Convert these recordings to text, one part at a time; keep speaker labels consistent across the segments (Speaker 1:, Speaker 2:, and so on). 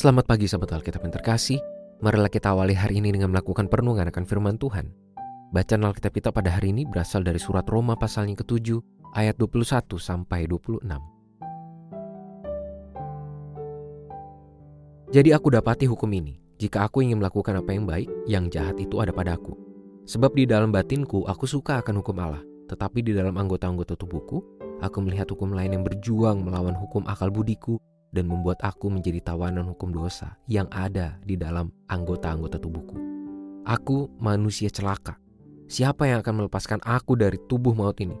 Speaker 1: Selamat pagi sahabat Alkitab yang terkasih. Marilah kita awali hari ini dengan melakukan perenungan akan firman Tuhan. Bacaan Alkitab kita pada hari ini berasal dari surat Roma pasal yang ke-7 ayat 21 sampai 26. Jadi aku dapati hukum ini, jika aku ingin melakukan apa yang baik, yang jahat itu ada padaku. Sebab di dalam batinku aku suka akan hukum Allah, tetapi di dalam anggota-anggota tubuhku, aku melihat hukum lain yang berjuang melawan hukum akal budiku dan membuat aku menjadi tawanan hukum dosa yang ada di dalam anggota-anggota tubuhku. Aku manusia celaka. Siapa yang akan melepaskan aku dari tubuh maut ini?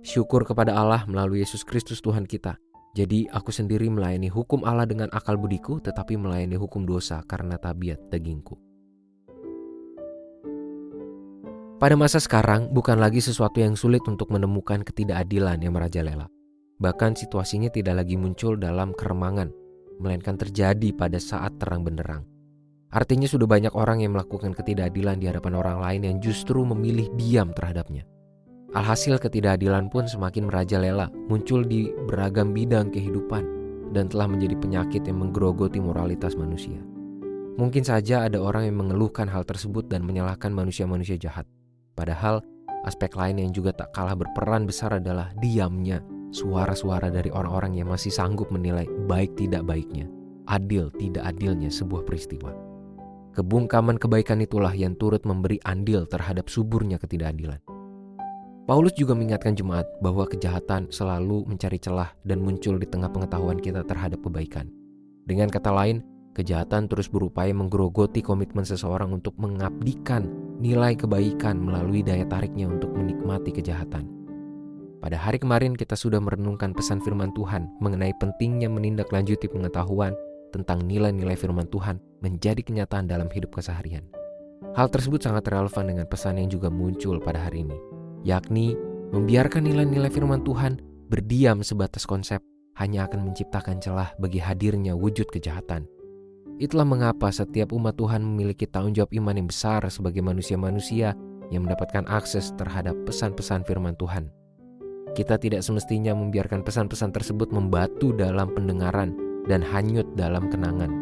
Speaker 1: Syukur kepada Allah melalui Yesus Kristus Tuhan kita. Jadi aku sendiri melayani hukum Allah dengan akal budiku tetapi melayani hukum dosa karena tabiat dagingku. Pada masa sekarang bukan lagi sesuatu yang sulit untuk menemukan ketidakadilan yang merajalela. Bahkan situasinya tidak lagi muncul dalam keremangan, melainkan terjadi pada saat terang benderang. Artinya sudah banyak orang yang melakukan ketidakadilan di hadapan orang lain yang justru memilih diam terhadapnya. Alhasil ketidakadilan pun semakin merajalela, muncul di beragam bidang kehidupan dan telah menjadi penyakit yang menggerogoti moralitas manusia. Mungkin saja ada orang yang mengeluhkan hal tersebut dan menyalahkan manusia-manusia jahat. Padahal aspek lain yang juga tak kalah berperan besar adalah diamnya suara-suara dari orang-orang yang masih sanggup menilai baik tidak baiknya, adil tidak adilnya sebuah peristiwa. Kebungkaman kebaikan itulah yang turut memberi andil terhadap suburnya ketidakadilan. Paulus juga mengingatkan jemaat bahwa kejahatan selalu mencari celah dan muncul di tengah pengetahuan kita terhadap kebaikan. Dengan kata lain, kejahatan terus berupaya menggerogoti komitmen seseorang untuk mengabdikan nilai kebaikan melalui daya tariknya untuk menikmati kejahatan. Pada hari kemarin kita sudah merenungkan pesan firman Tuhan mengenai pentingnya menindaklanjuti pengetahuan tentang nilai-nilai firman Tuhan menjadi kenyataan dalam hidup keseharian. Hal tersebut sangat relevan dengan pesan yang juga muncul pada hari ini, yakni membiarkan nilai-nilai firman Tuhan berdiam sebatas konsep hanya akan menciptakan celah bagi hadirnya wujud kejahatan. Itulah mengapa setiap umat Tuhan memiliki tanggung jawab iman yang besar sebagai manusia-manusia yang mendapatkan akses terhadap pesan-pesan firman Tuhan. Kita tidak semestinya membiarkan pesan-pesan tersebut membatu dalam pendengaran dan hanyut dalam kenangan.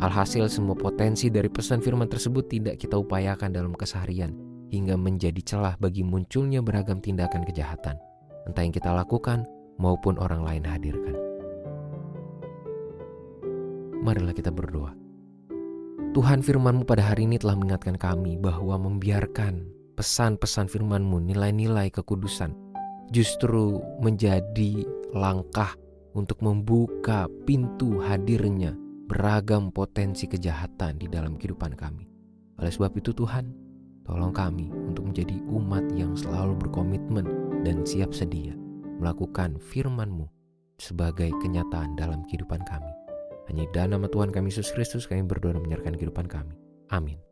Speaker 1: Alhasil semua potensi dari pesan firman tersebut tidak kita upayakan dalam keseharian hingga menjadi celah bagi munculnya beragam tindakan kejahatan, entah yang kita lakukan maupun orang lain hadirkan. Marilah kita berdoa. Tuhan firman-Mu pada hari ini telah mengingatkan kami bahwa membiarkan pesan-pesan firman-Mu, nilai-nilai kekudusan, justru menjadi langkah untuk membuka pintu hadirnya beragam potensi kejahatan di dalam kehidupan kami. Oleh sebab itu Tuhan, tolong kami untuk menjadi umat yang selalu berkomitmen dan siap sedia melakukan firman-Mu sebagai kenyataan dalam kehidupan kami. Hanya dalam nama Tuhan kami Yesus Kristus kami berdoa dan menyerahkan kehidupan kami. Amin.